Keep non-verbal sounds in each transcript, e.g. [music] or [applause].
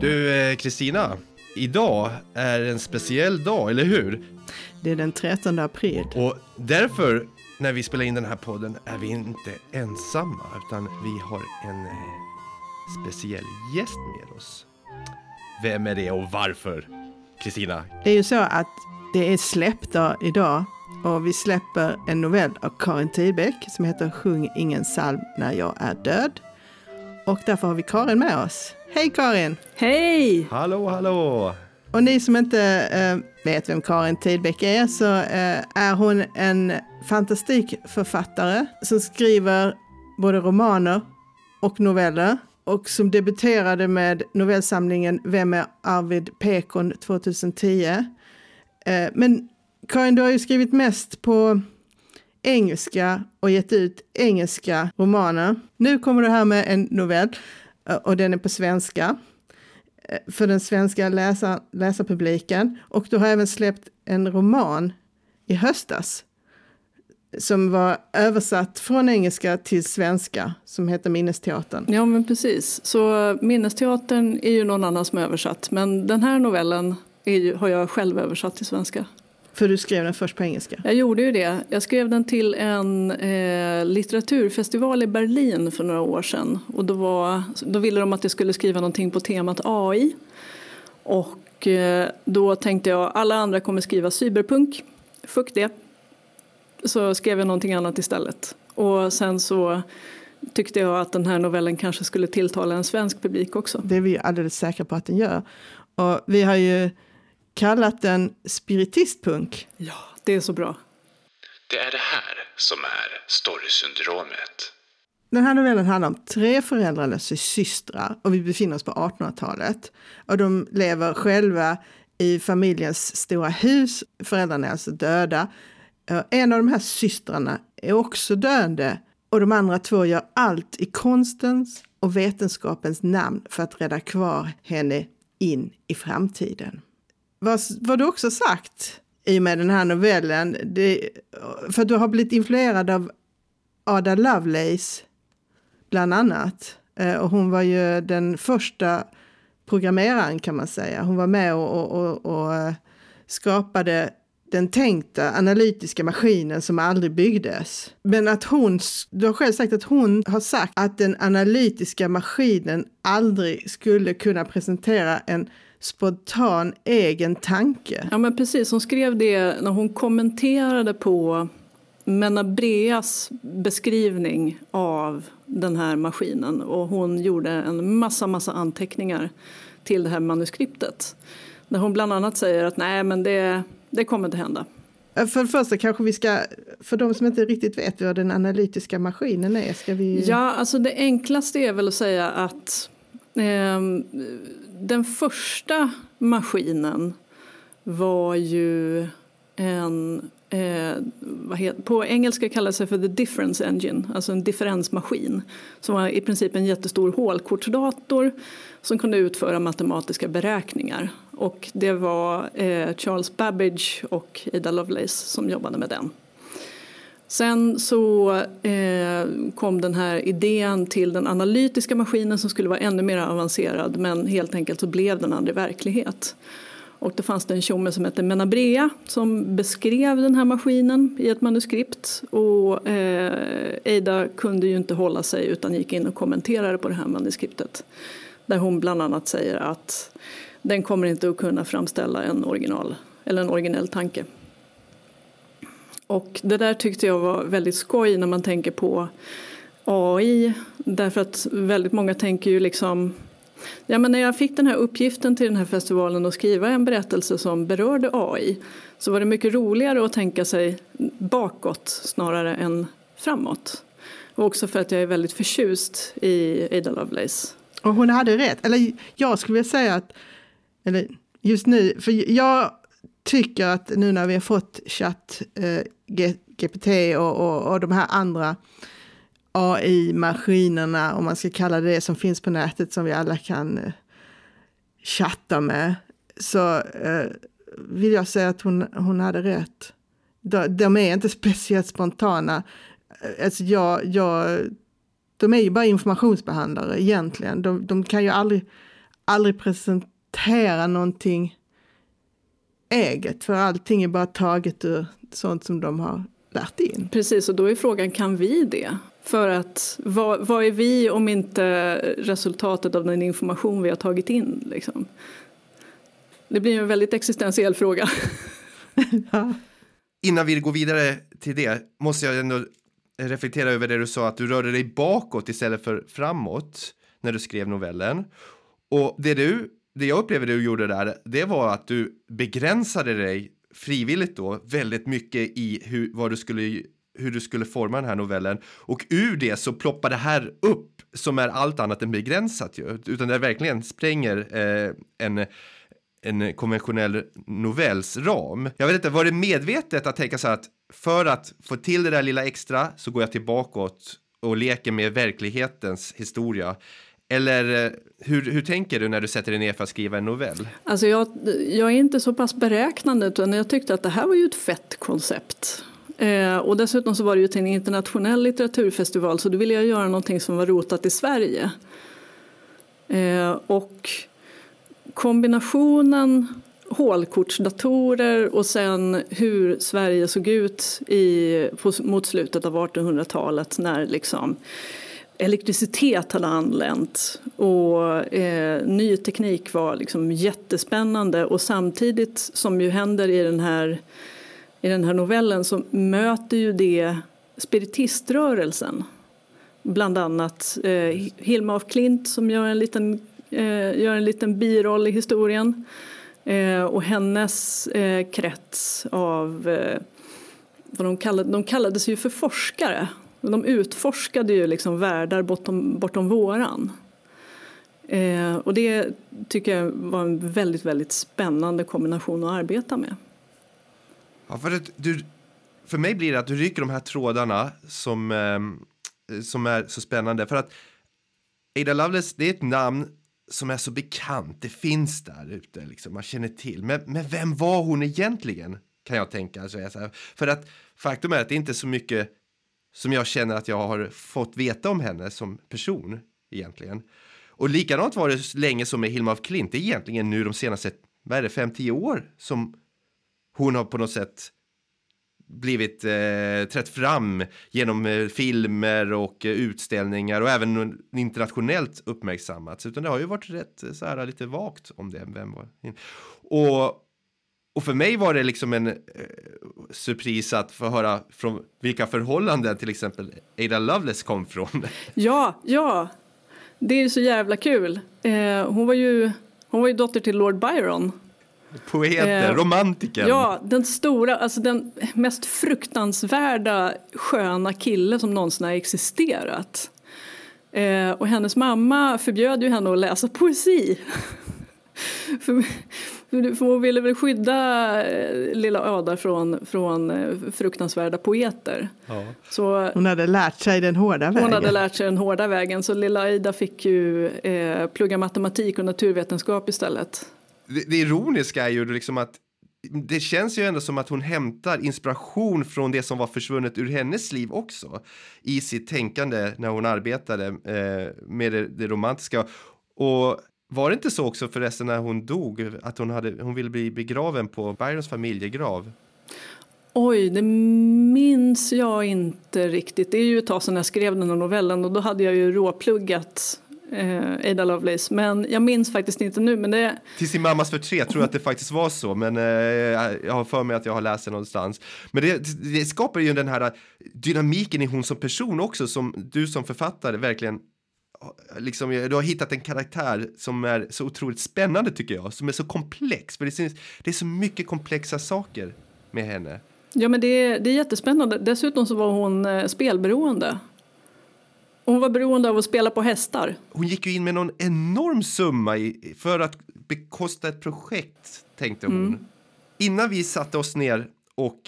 Du, eh, Kristina. Idag är en speciell dag, eller hur? Det är den 13 april. Och därför, när vi spelar in den här podden, är vi inte ensamma, utan vi har en eh, speciell gäst med oss. Vem är det och varför? Kristina? Det är ju så att det är släppdag idag och vi släpper en novell av Karin Tidbeck som heter Sjung ingen psalm när jag är död. Och därför har vi Karin med oss. Hej Karin! Hej! Hallå, hallå! Och ni som inte eh, vet vem Karin Tidbeck är så eh, är hon en fantastikförfattare som skriver både romaner och noveller och som debuterade med novellsamlingen Vem är Arvid Pekon 2010. Eh, men Karin, du har ju skrivit mest på engelska och gett ut engelska romaner. Nu kommer du här med en novell eh, och den är på svenska eh, för den svenska läsar, läsarpubliken. Och du har även släppt en roman i höstas som var översatt från engelska till svenska som heter Minnesteatern. Ja men precis, så eh, Minnesteatern är ju någon annan som översatt men den här novellen ju, har jag själv översatt till svenska. För du skrev den först på engelska? Jag gjorde ju det. Jag skrev den till en eh, litteraturfestival i Berlin för några år sedan. Och då, var, då ville de att jag skulle skriva någonting på temat AI. Och eh, då tänkte jag alla andra kommer skriva cyberpunk. Fuck det. Så skrev jag någonting annat istället. Och sen så tyckte jag att den här novellen kanske skulle tilltala en svensk publik också. Det är vi alldeles säkra på att den gör. Och vi har ju kallat den spiritistpunk. Ja, det är så bra. Det är det här som är storysyndromet. Den här novellen handlar om tre föräldralösa systrar och vi befinner oss på 1800-talet. Och de lever själva i familjens stora hus. Föräldrarna är alltså döda. En av de här systrarna är också döende och de andra två gör allt i konstens och vetenskapens namn för att rädda kvar henne in i framtiden vad, vad du också sagt i och med den här novellen, det, för du har blivit influerad av Ada Lovelace bland annat. Eh, och hon var ju den första programmeraren kan man säga. Hon var med och, och, och eh, skapade den tänkta analytiska maskinen som aldrig byggdes. Men att hon, du har själv sagt att hon har sagt att den analytiska maskinen aldrig skulle kunna presentera en spontan egen tanke. Ja men precis, hon skrev det när hon kommenterade på Menabreas beskrivning av den här maskinen och hon gjorde en massa, massa anteckningar till det här manuskriptet. Där hon bland annat säger att nej men det, det kommer inte hända. För det första kanske vi ska, för de som inte riktigt vet vad den analytiska maskinen är, ska vi... Ja, alltså det enklaste är väl att säga att Ehm, den första maskinen var ju en Eh, på engelska kallas det för the difference engine, alltså en differensmaskin som var i princip en jättestor hålkortsdator som kunde utföra matematiska beräkningar. Och det var eh, Charles Babbage och Ada Lovelace som jobbade med den. Sen så eh, kom den här idén till den analytiska maskinen som skulle vara ännu mer avancerad men helt enkelt så blev den aldrig verklighet. Och då fanns det en tjomme som hette Menabrea som beskrev den här maskinen i ett manuskript. Och eh, Eida kunde ju inte hålla sig utan gick in och kommenterade på det här manuskriptet. Där hon bland annat säger att den kommer inte att kunna framställa en original eller en originell tanke. Och det där tyckte jag var väldigt skoj när man tänker på AI. Därför att väldigt många tänker ju liksom Ja, men när jag fick den här uppgiften till den här festivalen att skriva en berättelse som berörde AI så var det mycket roligare att tänka sig bakåt snarare än framåt. Och också för att jag är väldigt förtjust i Ada Lovelace. Och hon hade rätt. Eller jag skulle vilja säga att, eller just nu, för jag tycker att nu när vi har fått chatt, eh, GPT och, och, och de här andra AI-maskinerna, om man ska kalla det, som finns på nätet som vi alla kan eh, chatta med, så eh, vill jag säga att hon, hon hade rätt. De, de är inte speciellt spontana. Eh, alltså jag, jag, de är ju bara informationsbehandlare egentligen. De, de kan ju aldrig, aldrig presentera någonting eget, för allting är bara taget ur sånt som de har lärt in. Precis, och då är frågan, kan vi det? För att vad, vad är vi om inte resultatet av den information vi har tagit in? Liksom? Det blir en väldigt existentiell fråga. [laughs] ja. Innan vi går vidare till det måste jag ändå reflektera över det du sa att du rörde dig bakåt istället för framåt när du skrev novellen. Och det du, det jag upplevde du gjorde där, det var att du begränsade dig frivilligt då väldigt mycket i hur, vad du skulle hur du skulle forma den här novellen och ur det så ploppar det här upp som är allt annat än begränsat ju, utan det verkligen spränger eh, en en konventionell novells ram. Jag vet inte, var det medvetet att tänka så här att för att få till det där lilla extra så går jag tillbaka och leker med verklighetens historia? Eller eh, hur, hur tänker du när du sätter dig ner för att skriva en novell? Alltså jag, jag är inte så pass beräknande utan jag tyckte att det här var ju ett fett koncept. Eh, och dessutom så var det ju till en internationell litteraturfestival så då ville jag göra någonting som var rotat i Sverige. Eh, och kombinationen hålkortsdatorer och sen hur Sverige såg ut i, på, mot slutet av 1800-talet när liksom elektricitet hade anlänt och eh, ny teknik var liksom jättespännande och samtidigt som ju händer i den här, i den här novellen så möter ju det spiritiströrelsen. Bland annat eh, Hilma af Klint som gör en liten eh, gör en liten biroll i historien. Eh, och hennes eh, krets av, eh, vad de, kallade, de kallades ju för forskare. De utforskade ju liksom världar bortom, bortom våran. Eh, och det tycker jag var en väldigt, väldigt spännande kombination att arbeta med. Ja, för, att du, för mig blir det att du rycker de här trådarna som, eh, som är så spännande. För att Ada Lovelace, det är ett namn som är så bekant, det finns där ute, liksom, man känner till. Men, men vem var hon egentligen? Kan jag tänka. Alltså. För att faktum är att det inte är så mycket som jag känner att jag har fått veta om henne som person egentligen. Och likadant var det länge som med Hilma af Klint. Det är egentligen nu de senaste, vad är det, 5-10 år som hon har på något sätt blivit eh, trätt fram genom eh, filmer och eh, utställningar och även internationellt uppmärksammats. Utan det har ju varit rätt eh, så här lite vagt om det. Vem var och, och för mig var det liksom en eh, surpris att få höra från vilka förhållanden till exempel Ada Lovelace kom från. [laughs] Ja, ja, det är ju så jävla kul. Eh, hon var ju hon var ju dotter till Lord Byron Poeten, eh, romantiken. Ja, den stora, alltså den mest fruktansvärda sköna kille som någonsin har existerat. Eh, och hennes mamma förbjöd ju henne att läsa poesi. [laughs] för, för hon ville väl skydda eh, lilla Ada från, från eh, fruktansvärda poeter. Ja. Så, hon hade lärt sig den hårda vägen. Hon hade lärt sig den hårda vägen, så lilla Aida fick ju eh, plugga matematik och naturvetenskap istället det, det ironiska är ju liksom att det känns ju ändå som att hon hämtar inspiration från det som var försvunnet ur hennes liv också i sitt tänkande när hon arbetade eh, med det, det, romantiska. Och var det inte så också förresten när hon dog att hon, hade, hon ville bli begraven på Byrons familjegrav? Oj, det minns jag inte riktigt. Det är ju ett tag sedan jag skrev den här novellen och då hade jag ju råpluggat eh, Ada Lovelace. Men jag minns faktiskt inte nu. Men det... Till sin mammas förtret tror jag att det faktiskt var så. Men eh, jag har för mig att jag har läst det någonstans. Men det, det skapar ju den här dynamiken i hon som person också. Som du som författare verkligen liksom, du har hittat en karaktär som är så otroligt spännande tycker jag. Som är så komplex. För det är, det är så mycket komplexa saker med henne. Ja men det är, det är jättespännande. Dessutom så var hon eh, spelberoende. Hon var beroende av att spela på hästar. Hon gick ju in med någon enorm summa i, för att bekosta ett projekt, tänkte hon. Mm. Innan vi satte oss ner och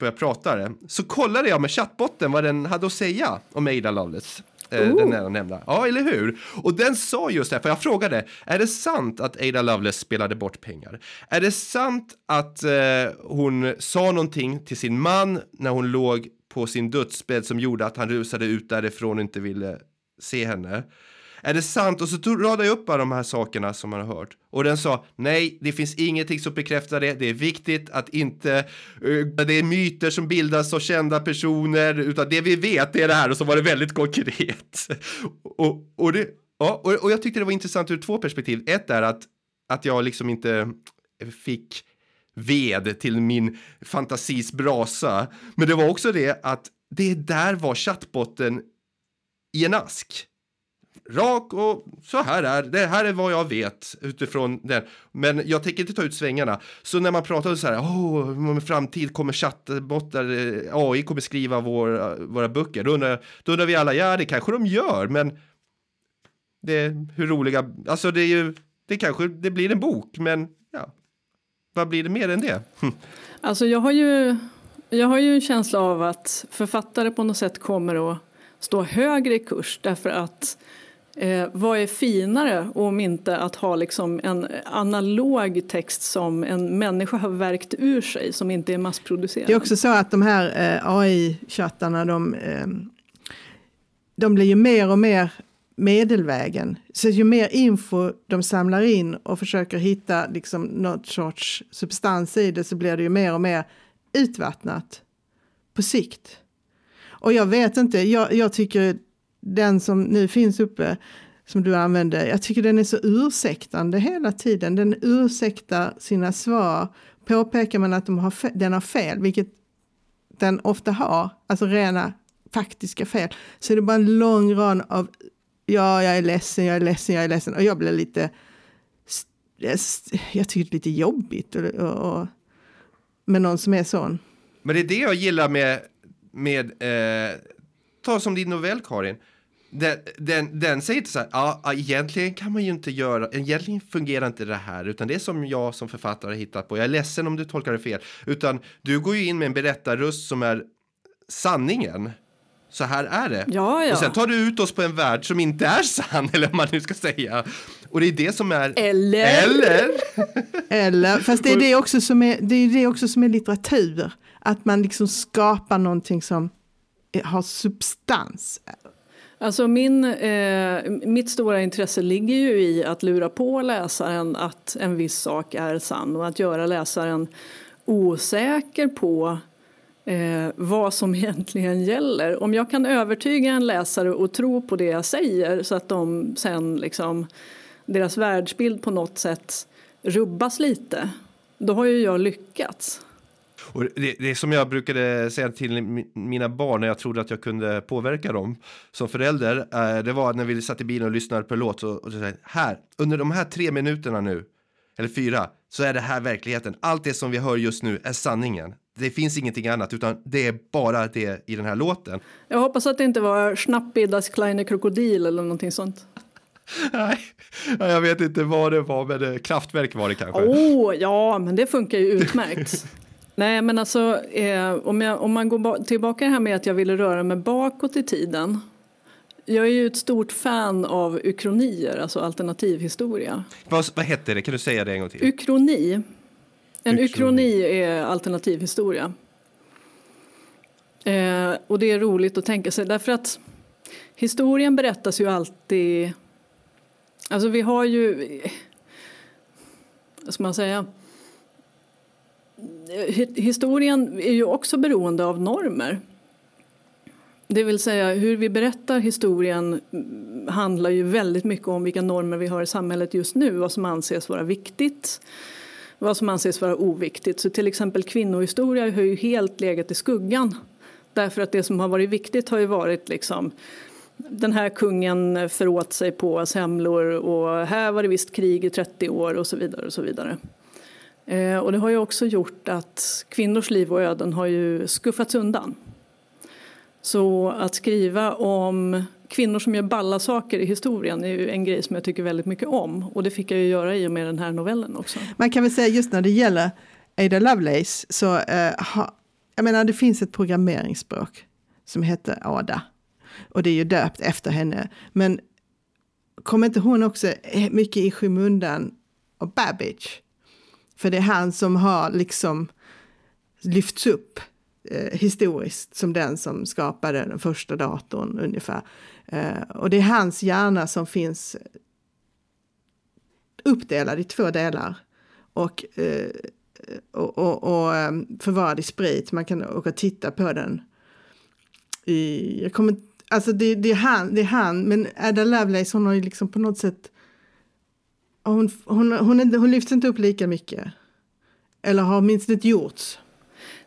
började prata så kollade jag med chattbotten vad den hade att säga om Ada Lovelace. Eh, den är nämnda. Ja, eller hur? Och den sa just det, för jag frågade, är det sant att Ada Lovelace spelade bort pengar? Är det sant att eh, hon sa någonting till sin man när hon låg på sin dödsbädd som gjorde att han rusade ut därifrån och inte ville se henne. Är det sant? Och så radade jag upp alla de här sakerna som man har hört. Och den sa nej, det finns ingenting som bekräftar det. Det är viktigt att inte, uh, det är myter som bildas av kända personer, utan det vi vet är det här. Och så var det väldigt konkret. [laughs] och, och, det, ja, och, och jag tyckte det var intressant ur två perspektiv. Ett är att, att jag liksom inte fick ved till min fantasis brasa. Men det var också det att det där var chattbotten i en ask. Rak och så här är det. här är vad jag vet utifrån den. Men jag tänker inte ta ut svängarna. Så när man pratar så här, oh, om framtid kommer chattbottar, eh, AI kommer skriva våra, våra böcker. Då undrar, då undrar vi alla, ja det kanske de gör, men det, hur roliga, alltså det är ju, det kanske, det blir en bok, men ja, vad blir det mer än det? Hm. Alltså jag har ju, jag har ju en känsla av att författare på något sätt kommer att stå högre i kurs därför att eh, vad är finare om inte att ha liksom en analog text som en människa har verkt ur sig som inte är massproducerad. Det är också så att de här eh, AI-chattarna, de, eh, de blir ju mer och mer medelvägen. Så ju mer info de samlar in och försöker hitta liksom något sorts substans i det så blir det ju mer och mer utvattnat på sikt. Och jag vet inte, jag, jag tycker den som nu finns uppe som du använde. jag tycker den är så ursäktande hela tiden. Den ursäktar sina svar. Påpekar man att de har den har fel, vilket den ofta har, alltså rena faktiska fel, så är det bara en lång rad av ja, jag är ledsen, jag är ledsen, jag är ledsen. Och jag blir lite, jag tycker det är lite jobbigt och, och, och, med någon som är sån. Men det är det jag gillar med, med eh, ta som din novell Karin. Den, den, den säger inte så här, ja, egentligen kan man ju inte göra, egentligen fungerar inte det här, utan det är som jag som författare har hittat på. Jag är ledsen om du tolkar det fel, utan du går ju in med en berättarröst som är sanningen. Så här är det. Ja, ja. Och sen tar du ut oss på en värld som inte är sann, eller vad man nu ska säga. Och det är det som är... Eller? Eller? Eller, fast det är det också som är, det är, det också som är litteratur. Att man liksom skapar någonting som har substans. Alltså min, eh, mitt stora intresse ligger ju i att lura på läsaren att en viss sak är sann och att göra läsaren osäker på eh, vad som [laughs] egentligen gäller. Om jag kan övertyga en läsare och tro på det jag säger så att de sen liksom, deras världsbild på något sätt rubbas lite, då har ju jag lyckats. Och det, det är som jag brukade säga till mi- mina barn när jag trodde att jag kunde påverka dem som förälder. Eh, det var när vi satt i bilen och lyssnade på en låt och, och så säger här, under de här tre minuterna nu, eller fyra, så är det här verkligheten. Allt det som vi hör just nu är sanningen. Det finns ingenting annat, utan det är bara det i den här låten. Jag hoppas att det inte var Schnappi das kleine krokodil eller någonting sånt. [laughs] Nej, jag vet inte vad det var, men det, kraftverk var det kanske. Åh, oh, ja, men det funkar ju utmärkt. [laughs] Nej, men alltså eh, om, jag, om man går ba- tillbaka här med att jag ville röra mig bakåt i tiden. Jag är ju ett stort fan av ukronier, alltså alternativhistoria. Vad, vad hette det? Kan du säga det en gång till? Ukroni. En Ukroni. ukroni är alternativhistoria. Eh, och det är roligt att tänka sig därför att historien berättas ju alltid... Alltså vi har ju... Vad ska man säga? Historien är ju också beroende av normer. Det vill säga hur vi berättar historien mm, handlar ju väldigt mycket om vilka normer vi har i samhället just nu, vad som anses vara viktigt, vad som anses vara oviktigt. Så till exempel kvinnohistoria har ju helt legat i skuggan därför att det som har varit viktigt har ju varit liksom den här kungen föråt sig på semlor och här var det visst krig i 30 år och så vidare och så vidare. Eh, och det har ju också gjort att kvinnors liv och öden har ju skuffats undan. Så att skriva om kvinnor som gör balla saker i historien är ju en grej som jag tycker väldigt mycket om. Och det fick jag ju göra i och med den här novellen också. Man kan väl säga just när det gäller Ada Lovelace så eh, ha, jag menar det finns ett programmeringsspråk som heter ADA och det är ju döpt efter henne. Men kommer inte hon också mycket i skymundan av Babbage? För det är han som har liksom lyfts upp eh, historiskt som den som skapade den första datorn ungefär. Eh, och det är hans hjärna som finns uppdelad i två delar. Och, eh, och, och, och ehm, förvarad i sprit. Man kan åka och titta på den. I, jag kommer, alltså det, det, är han, det är han, men Ada Lovelace hon har ju liksom på något sätt hon, hon, hon, hon, hon lyfts inte upp lika mycket. Eller har minst inte gjorts.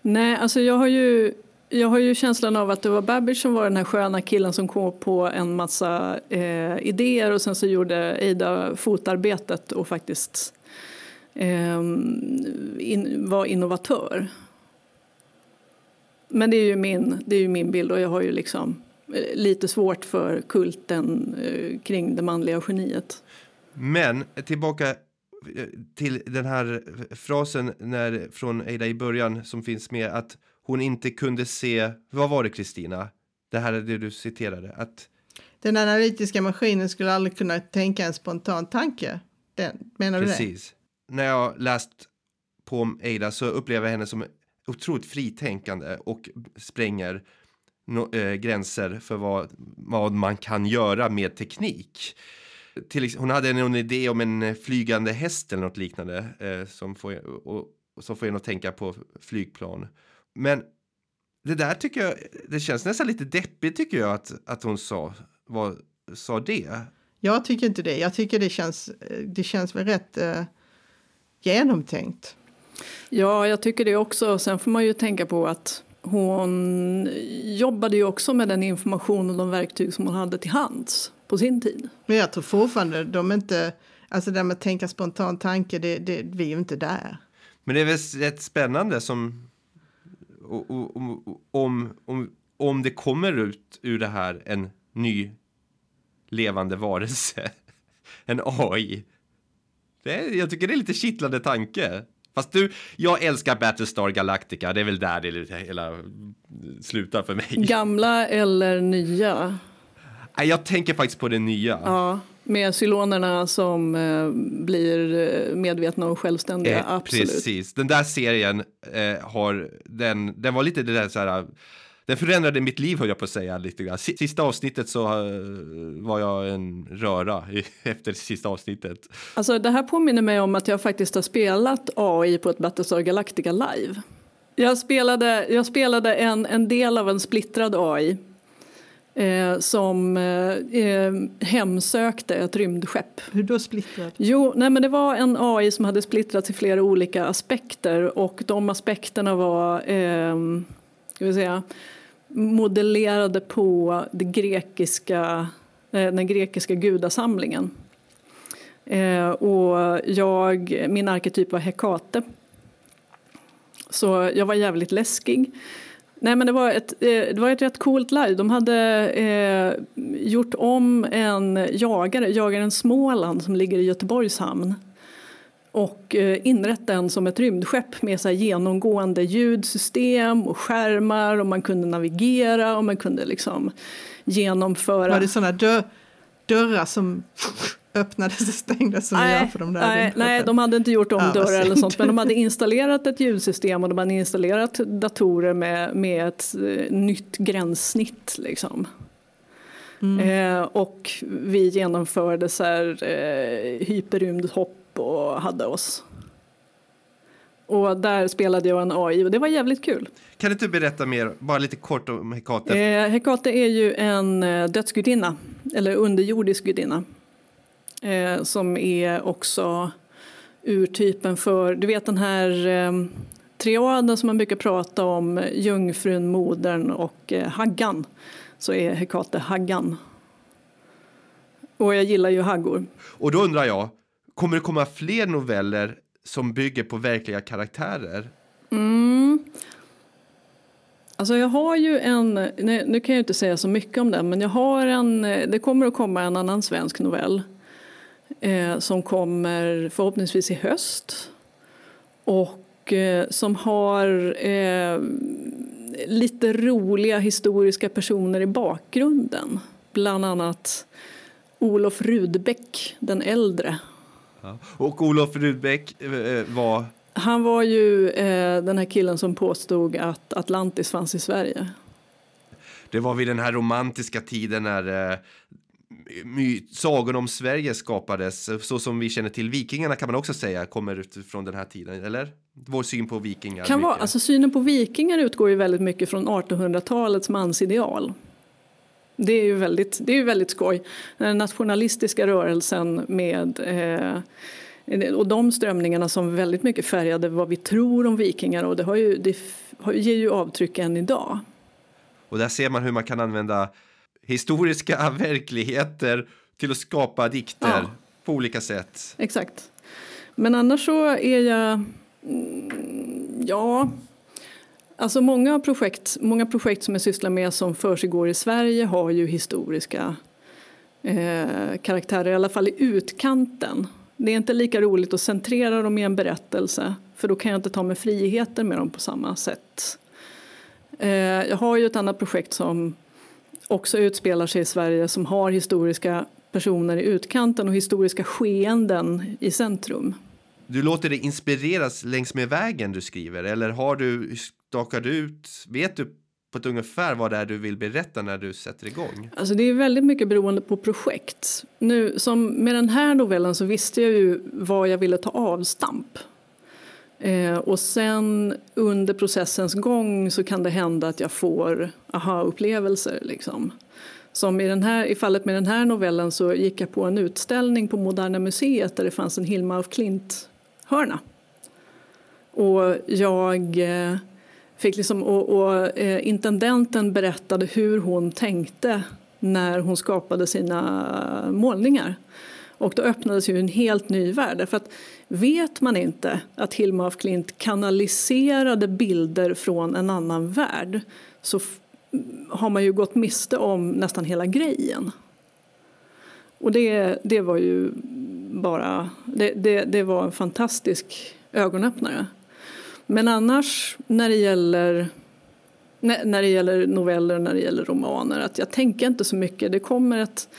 Nej, alltså jag har ju jag har ju känslan av att det var Babbage som var den här sköna killen som kom på en massa eh, idéer och sen så gjorde Ida fotarbetet och faktiskt eh, in, var innovatör. Men det är ju min, det är ju min bild och jag har ju liksom eh, lite svårt för kulten eh, kring det manliga geniet. Men tillbaka eh, till den här frasen när, från Ada i början som finns med att hon inte kunde se, vad var det Kristina? Det här är det du citerade, att den analytiska maskinen skulle aldrig kunna tänka en spontan tanke. Den, menar du Precis. det? När jag läst på om Ada så upplever jag henne som otroligt fritänkande och spränger no, äh, gränser för vad, vad man kan göra med teknik. Till, hon hade en idé om en flygande häst eller något liknande eh, som, får, och, och, som får en att tänka på flygplan. Men det där tycker jag, det känns nästan lite deppigt tycker jag att, att hon sa, vad, sa det. Jag tycker inte det. Jag tycker det känns, det känns väl rätt eh, genomtänkt. Ja, jag tycker det också. Sen får man ju tänka på att hon jobbade ju också med den information och de verktyg som hon hade till hands på sin tid. Men jag tror fortfarande de inte, alltså det med att tänka spontan tanke, det, det, vi är ju inte där. Men det är väl rätt spännande som om, om, om, om det kommer ut ur det här en ny levande varelse, [laughs] en AI. Det är, jag tycker det är lite kittlande tanke. Fast du, jag älskar Battlestar Galactica, det är väl där det hela slutar för mig. Gamla eller nya? Jag tänker faktiskt på det nya. Ja, med cylonerna som eh, blir eh, medvetna och självständiga, eh, absolut. Precis, den där serien eh, har, den, den var lite det där så här, den förändrade mitt liv höll jag på att säga lite grann. Sista avsnittet så uh, var jag en röra [laughs] efter sista avsnittet. Alltså det här påminner mig om att jag faktiskt har spelat AI på ett Battlestar Galactica live. Jag spelade, jag spelade en, en del av en splittrad AI eh, som eh, eh, hemsökte ett rymdskepp. Hur då splittrat? Jo, nej, men det var en AI som hade splittrats i flera olika aspekter och de aspekterna var eh, ska vi säga, modellerade på det grekiska, eh, den grekiska gudasamlingen. Eh, och jag, min arketyp var Hekate. Så jag var jävligt läskig. Nej, men det, var ett, eh, det var ett rätt coolt live. De hade eh, gjort om en jagare, jagaren Småland som ligger i Göteborgs hamn och eh, inrett den som ett rymdskepp med så genomgående ljudsystem och skärmar och man kunde navigera och man kunde liksom genomföra... Var det sådana dörrar som öppnades och stängdes som nej, för de där nej, nej, de hade inte gjort om ja, dörrar eller sånt men de hade [laughs] installerat ett ljudsystem och de hade installerat datorer med, med ett eh, nytt gränssnitt liksom. Mm. Eh, och vi genomförde så här, eh, hyperrymdhopp och hade oss. Och där spelade jag en AI och det var jävligt kul. Kan du inte berätta mer, bara lite kort om Hekate? Eh, Hekate är ju en eh, dödsgudinna, eller underjordisk gudinna eh, som är också urtypen för, du vet den här eh, triaden som man brukar prata om, jungfrun, modern och eh, haggan, så är Hekate haggan. Och jag gillar ju haggor. Och då undrar jag, kommer det komma fler noveller som bygger på verkliga karaktärer? Mm. Alltså jag har ju en, nu kan jag inte säga så mycket om den, men jag har en, det kommer att komma en annan svensk novell eh, som kommer förhoppningsvis i höst. Och eh, som har eh, lite roliga historiska personer i bakgrunden. Bland annat Olof Rudbeck den äldre. Ja. Och Olof Rudbeck eh, var? Han var ju eh, den här killen som påstod att Atlantis fanns i Sverige. Det var vid den här romantiska tiden när eh, my- sagorna om Sverige skapades, så som vi känner till vikingarna kan man också säga kommer utifrån den här tiden, eller? Vår syn på vikingar. Kan vara, alltså synen på vikingar utgår ju väldigt mycket från 1800-talets mansideal. Det är ju väldigt, det är ju väldigt skoj. Den nationalistiska rörelsen med eh, och de strömningarna som väldigt mycket färgade vad vi tror om vikingar och det, har ju, det ger ju avtryck än idag. Och där ser man hur man kan använda historiska [laughs] verkligheter till att skapa dikter Ja. på olika sätt. Exakt. Men annars så är jag... mm, Ja... Alltså många projekt, många projekt som jag sysslar med som försiggår i Sverige har ju historiska eh, karaktärer, i alla fall i utkanten. Det är inte lika roligt att centrera dem i en berättelse för då kan jag inte ta mig friheter med dem på samma sätt. Eh, jag har ju ett annat projekt som också utspelar sig i Sverige som har historiska personer i utkanten och historiska skeenden i centrum. Du låter dig inspireras längs med vägen du skriver eller har du, stakar du ut, vet du på ett ungefär vad det är du vill berätta när du sätter igång? Alltså det är väldigt mycket beroende på projekt. Nu, som med den här novellen så visste jag ju vad jag ville ta avstamp. Eh, och sen under processens gång så kan det hända att jag får aha-upplevelser. Liksom. Som i, den här, I fallet med den här novellen så gick jag på en utställning på Moderna Museet där det fanns en Hilma af Klint-hörna. Och jag eh, fick liksom, och, och eh, intendenten berättade hur hon tänkte när hon skapade sina målningar. Och då öppnades ju en helt ny värld. Därför att vet man inte att Hilma af Klint kanaliserade bilder från en annan värld så har man ju gått miste om nästan hela grejen. Och det, det var ju bara, det, det, det var en fantastisk ögonöppnare. Men annars när det gäller när när det gäller noveller, när det gäller romaner, att jag tänker inte så mycket. Det kommer ett,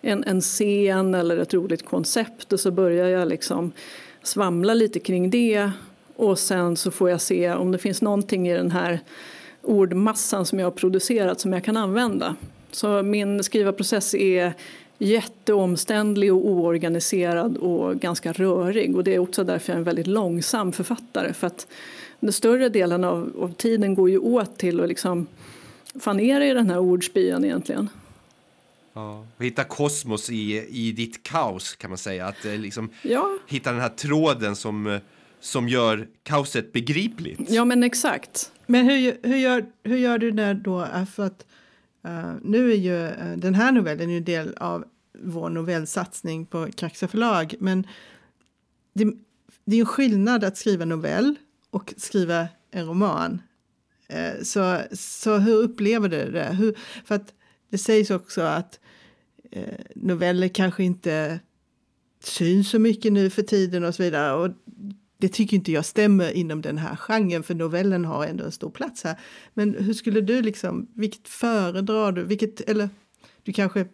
en, en scen eller ett roligt koncept och så börjar jag liksom svamla lite kring det och sen så får jag se om det finns någonting i den här ordmassan som jag har producerat som jag kan använda. Så min skrivarprocess är jätteomständlig och oorganiserad och ganska rörig och det är också därför jag är en väldigt långsam författare för att den större delen av, av tiden går ju åt till att liksom fanera i den här ordspyan egentligen. Ja. Och hitta kosmos i, i ditt kaos kan man säga. Att eh, liksom Ja, hitta den här tråden som, eh, som gör kaoset begripligt. ja men exakt. Men hur, hur, gör, hur gör du när då? eh, För att eh, nu är ju eh, den här novellen ju en del av vår novellsatsning på Kraxa förlag. Men det, det är ju skillnad att skriva novell och skriva en roman. Eh, så, så hur upplever du det? Hur, för att det sägs också att Eh, noveller kanske inte syns så mycket nu för tiden och så vidare. Och det tycker inte jag stämmer inom den här genren för novellen har ändå en stor plats här. Men hur skulle du liksom, vilket föredrar du? Vilket, eller du kanske,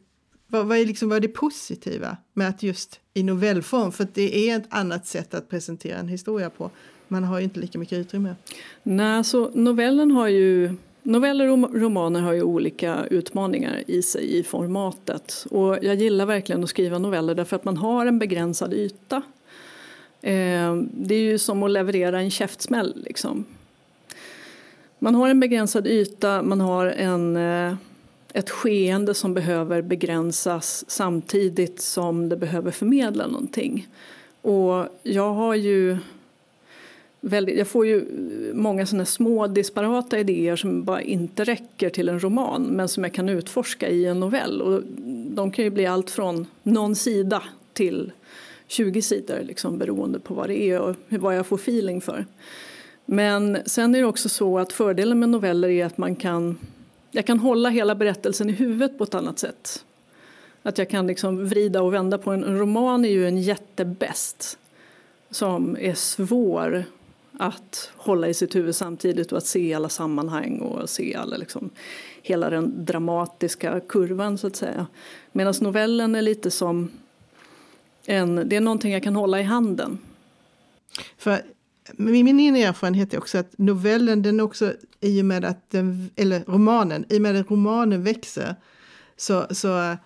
vad, vad, är liksom, vad är det positiva med att just i novellform, för att det är ett annat sätt att presentera en historia på. Man har ju inte lika mycket utrymme. Nej, så novellen har ju Noveller och romaner har ju olika utmaningar i sig i formatet. Och jag gillar verkligen att skriva noveller därför att man har en begränsad yta. Eh, det är ju som att leverera en käftsmäll liksom. Man har en begränsad yta, man har en, eh, ett skeende som behöver begränsas samtidigt som det behöver förmedla någonting. Och jag har ju väldigt, jag får ju många såna små disparata idéer som bara inte räcker till en roman men som jag kan utforska i en novell. Och de kan ju bli allt från någon sida till 20 sidor liksom, beroende på vad det är och vad jag får feeling för. Men sen är det också så att fördelen med noveller är att man kan, jag kan hålla hela berättelsen i huvudet på ett annat sätt. Att jag kan liksom vrida och vända på en, en roman är ju en jättebäst som är svår att hålla i sitt huvud samtidigt och att se alla sammanhang och se alla, liksom, hela den dramatiska kurvan så att säga. Medan novellen är lite som en, det är någonting jag kan hålla i handen. För min erfarenhet är också att novellen, den också, i och med att den, eller romanen, i och med att romanen växer, så, så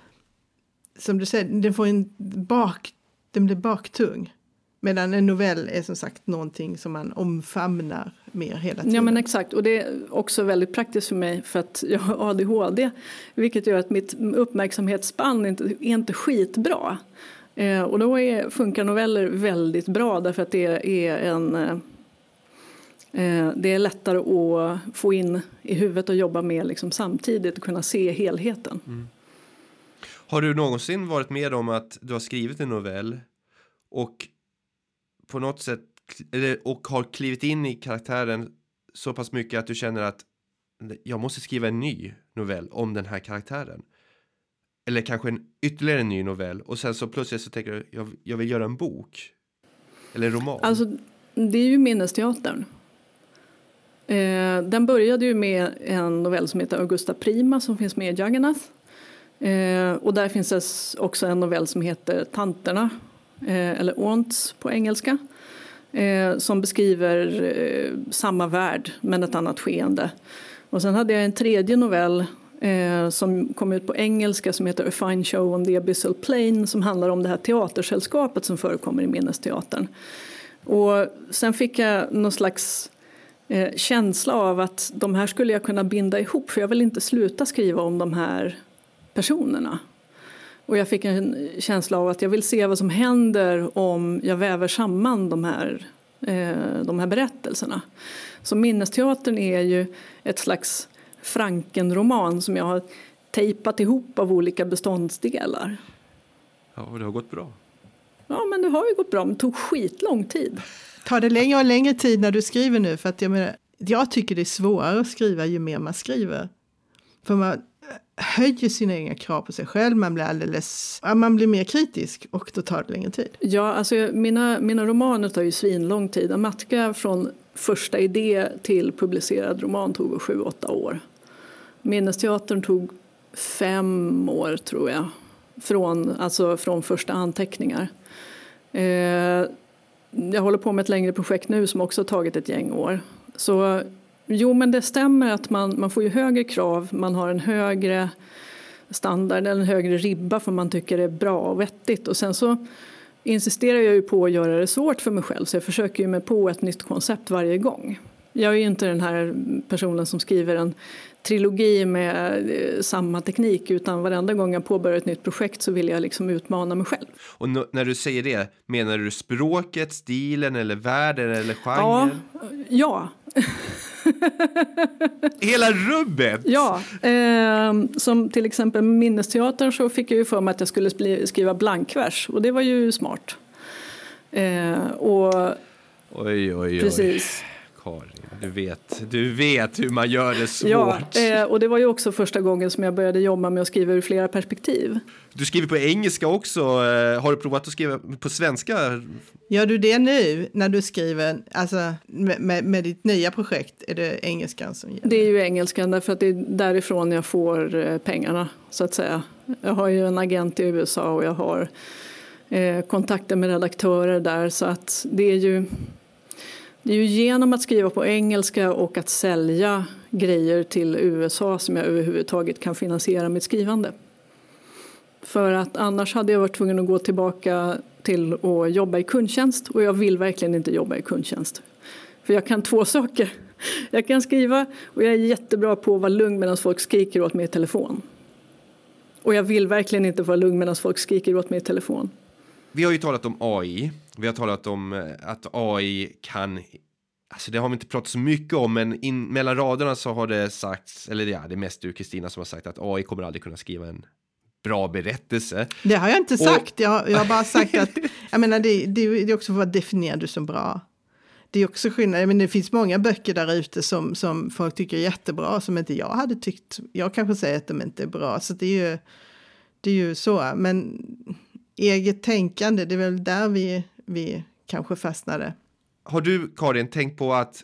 som du säger, den får en bak, den blir baktung. Medan en novell är som sagt någonting som man omfamnar mer hela tiden. Ja men exakt och det är också väldigt praktiskt för mig för att jag har ADHD. Vilket gör att mitt uppmärksamhetsspann inte, är inte skitbra. Eh, och då är, funkar noveller väldigt bra därför att det är en eh, eh, det är lättare att få in i huvudet och jobba med liksom samtidigt och kunna se helheten. Mm. Har du någonsin varit med om att du har skrivit en novell och på något sätt och har klivit in i karaktären så pass mycket att du känner att jag måste skriva en ny novell om den här karaktären. Eller kanske en ytterligare en ny novell och sen så plötsligt så tänker du jag, jag vill göra en bok. Eller en roman. Alltså det är ju minnesteatern. Eh, den började ju med en novell som heter Augusta Prima som finns med i Jagannath. Eh, och där finns också en novell som heter Tanterna Eh, eller aunts på engelska, eh, som beskriver eh, samma värld men ett annat skeende. Och sen hade jag en tredje novell som kom ut på engelska som heter A Fine Show on the Abyssal Plain som handlar om det här teatersällskapet som förekommer i Minnesteatern. Och sen fick jag någon slags känsla av att de här skulle jag kunna binda ihop för jag vill inte sluta skriva om de här personerna. Och jag fick en känsla av att jag vill se vad som händer om jag väver samman de här, eh, de här berättelserna. Så Minnesteatern är ju ett slags Frankenroman som jag har tejpat ihop av olika beståndsdelar. Ja, och det har gått bra. Ja, men det har ju gått bra, men det tog skitlång tid. Tar det längre och längre tid när du skriver nu? För att jag, menar, jag tycker det är svårare att skriva ju mer man skriver. För man, höjer sina egna krav på sig själv, man blir alldeles, man blir mer kritisk och då tar det längre tid. Ja, alltså mina, mina romaner tar ju svinlång tid. Amatka från första idé till publicerad roman tog sju, åtta år. Minnesteatern tog fem år tror jag, från, alltså från första anteckningar. Eh, jag håller på med ett längre projekt nu som också har tagit ett gäng år. Så Jo, men det stämmer att man, man får ju högre krav, man har en högre standard, en högre ribba för man tycker det är bra och vettigt. Och sen så insisterar jag ju på att göra det svårt för mig själv så jag försöker ju mig på ett nytt koncept varje gång. Jag är ju inte den här personen som skriver en trilogi med eh, samma teknik utan varenda gång jag påbörjar ett nytt projekt så vill jag liksom utmana mig själv. Och när du säger det, menar du språket, stilen eller världen eller genren? Ja, ja. [laughs] [laughs] Hela rubbet! Ja, eh, som till exempel Minnesteatern så fick jag ju för mig att jag skulle skriva blankvers och det var ju smart. Eh, och oj, oj, oj. Precis. Karin, du vet, du vet hur man gör det svårt. Ja, eh, och det var ju också första gången som jag började jobba med att skriva ur flera perspektiv. Du skriver på engelska också. Eh, har du provat att skriva på svenska? Gör du det nu när du skriver, alltså med, med, med ditt nya projekt, är det engelskan som gäller? Det är ju engelskan därför att det är därifrån jag får eh, pengarna så att säga. Jag har ju en agent i USA och jag har eh, kontakter med redaktörer där så att det är ju det är ju genom att skriva på engelska och att sälja grejer till USA som jag överhuvudtaget kan finansiera mitt skrivande. För att annars hade jag varit tvungen att gå tillbaka till att jobba i kundtjänst och jag vill verkligen inte jobba i kundtjänst. För jag kan två [laughs] saker. Jag kan skriva och jag är jättebra på att vara lugn medan folk skriker åt mig i telefon. Och jag vill verkligen inte vara lugn medan folk skriker åt mig i telefon. Vi har ju talat om AI. Vi har talat om eh, att AI kan Alltså det har vi inte pratat så mycket om, men in, mellan raderna så har det sagts, eller ja, det är mest du Kristina som har sagt att AI kommer aldrig kunna skriva en bra berättelse. Det har jag inte och, sagt, jag, jag har bara sagt att, jag menar det, det, det är också vad definierar du som bra? Det är också skillnad, men det finns många böcker där ute som, som folk tycker är jättebra, som inte jag hade tyckt, jag kanske säger att de inte är bra, så det är ju, det är ju så, men eget tänkande, det är väl där vi, vi kanske fastnade. Har du, Karin, tänkt på att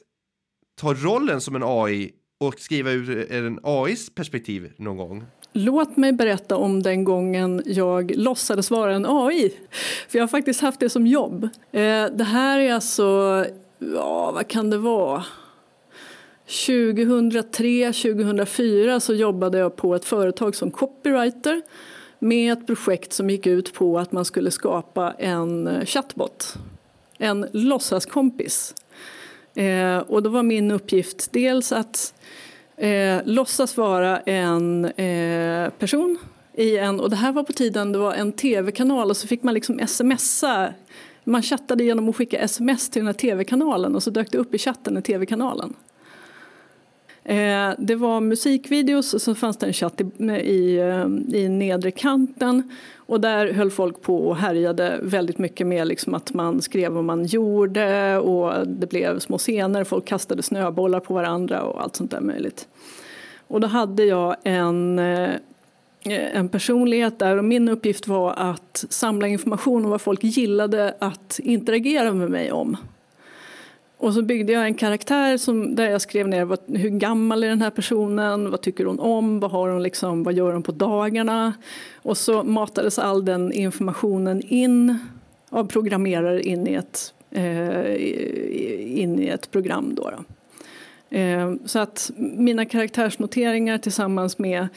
ta rollen som en AI och skriva ur en AIs perspektiv någon gång? Låt mig berätta om den gången jag låtsades vara en AI. För jag har faktiskt haft det som jobb. Eh, det här är alltså ja vad kan det vara? 2003, 2004 så jobbade jag på ett företag som copywriter med ett projekt som gick ut på att man skulle skapa en eh, chatbot, en låtsaskompis. Eh, och då var min uppgift dels att eh, låtsas vara en eh, person i en, och det här var på tiden det var en tv-kanal och så fick man liksom smsa. Man chattade genom att skicka sms till den här tv-kanalen och så dök det upp i chatten i tv-kanalen. Eh, det var musikvideos och så fanns det en chatt i, i, eh, i nedre kanten och där höll folk på och härjade väldigt mycket med liksom att man skrev vad man gjorde och det blev små scener, folk kastade snöbollar på varandra och allt sånt där möjligt. Och då hade jag en, eh, en personlighet där och min uppgift var att samla information om vad folk gillade att interagera med mig om. Och så byggde jag en karaktär som, där jag skrev ner vad, hur gammal är den här personen, vad tycker hon om, vad, har hon liksom, vad gör hon på dagarna. Och så matades all den informationen in av programmerare in i ett, eh, in i ett program. Då, då. Eh, så att mina karaktärsnoteringar tillsammans med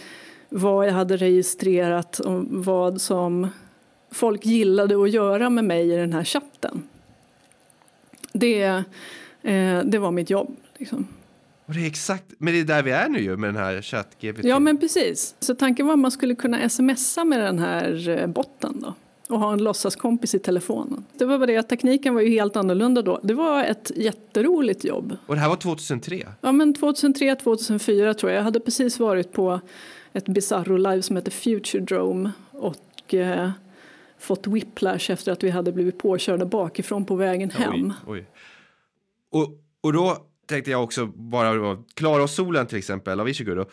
vad jag hade registrerat och vad som folk gillade att göra med mig i den här chatten det, eh, det var mitt jobb. Liksom. Och det är exakt, men det är där vi är nu ju med den här ChatGPT. Ja men precis. Så tanken var att man skulle kunna smsa med den här eh, botten då och ha en låtsaskompis i telefonen. Det var bara det att tekniken var ju helt annorlunda då. Det var ett jätteroligt jobb. Och det här var 2003? Ja men 2003, 2004 tror jag. Jag hade precis varit på ett Bizarro live som heter Future Drome och eh, fått whiplash efter att vi hade blivit påkörda bakifrån på vägen hem. Oj, oj. Och, och då tänkte jag också bara Klara och solen till exempel av Ishiguro.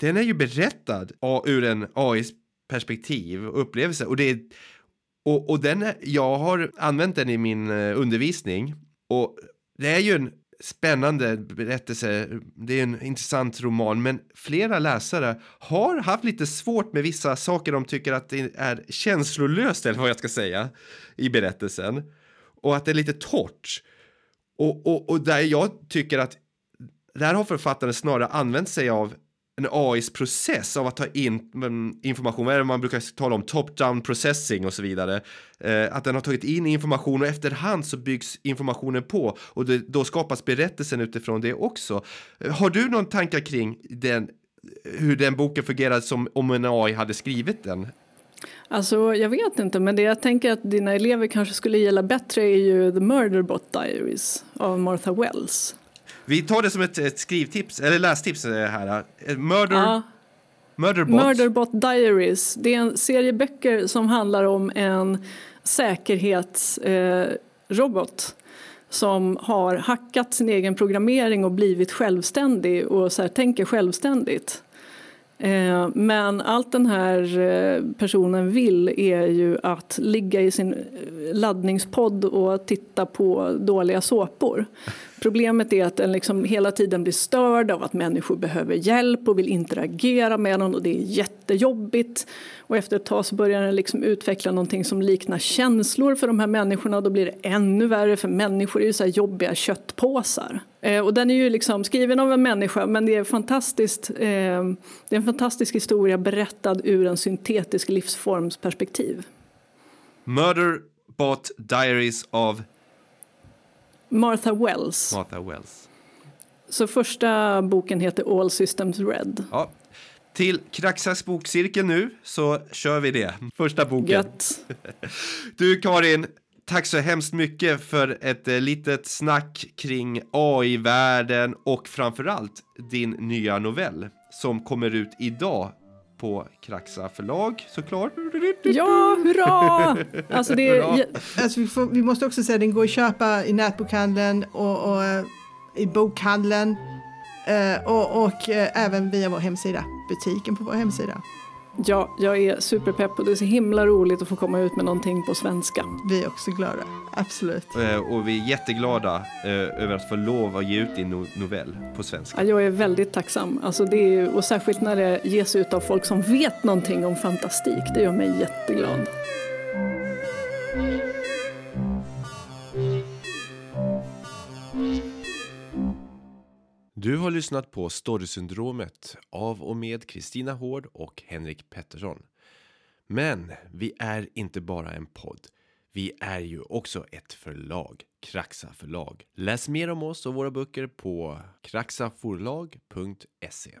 Den är ju berättad ur en AIs perspektiv och upplevelse och det är, och, och den jag har använt den i min eh, undervisning och det är ju en spännande berättelse. Det är en intressant roman, men flera läsare har haft lite svårt med vissa saker de tycker att det är känslolöst, eller vad jag ska säga, i berättelsen. Och att det är lite torrt. Och, och, och där jag tycker att där har författaren snarare använt sig av en AIs process av att ta in information, vad är det man brukar tala om, top-down processing och så vidare. Eh, att den har tagit in information och efterhand så byggs informationen på och det, då skapas berättelsen utifrån det också. Eh, har du någon tankar kring den, hur den boken fungerar som om en AI hade skrivit den? Alltså, jag vet inte, men det jag tänker att dina elever kanske skulle gilla bättre är ju The Murderbot Diaries av Martha Wells. Vi tar det som ett, ett skrivtips, eller lästips eh, här. Eh, Murder... Ja. Murderbot. Murderbot Diaries. Det är en serie böcker som handlar om en säkerhetsrobot eh, som har hackat sin egen programmering och blivit självständig och så här, tänker självständigt. Eh, men allt den här eh, personen vill är ju att ligga i sin laddningspodd och titta på dåliga såpor. Problemet är att den liksom hela tiden blir störd av att människor behöver hjälp och vill interagera med den och det är jättejobbigt. Och efter ett tag så börjar den liksom utveckla någonting som liknar känslor för de här människorna och då blir det ännu värre för människor är ju så här jobbiga köttpåsar. Eh, och den är ju liksom skriven av en människa men det är, fantastiskt, eh, det är en fantastisk historia berättad ur en syntetisk livsformsperspektiv. Murder Bot Diaries av... Martha Wells. Martha Wells. Så första boken heter All Systems Red. Ja. Till Kraxas bokcirkel nu så kör vi det. Första boken. Gött. [laughs] Du Karin, tack så hemskt mycket för ett eh, litet snack kring AI-världen och framförallt din nya novell som kommer ut idag på Kraxa förlag såklart. Ja, hurra! Alltså det är... alltså vi, får, vi, måste också säga att den går att köpa i nätbokhandeln och, och uh, i bokhandeln uh, och, och uh, även via vår hemsida, butiken på vår hemsida. Ja, jag är superpepp och det är så himla roligt att få komma ut med någonting på svenska. Vi är också glada, absolut. Och vi är jätteglada över att få lov att ge ut din novell på svenska. Ja, jag är väldigt tacksam. Alltså det är, och särskilt när det ges ut av folk som vet någonting om fantastik. Det gör mig jätteglad. Du har lyssnat på Storysyndromet av och med Kristina Hård och Henrik Pettersson. Men vi är inte bara en podd. Vi är ju också ett förlag, Kraxa förlag. Läs mer om oss och våra böcker på kraxaforlag.se.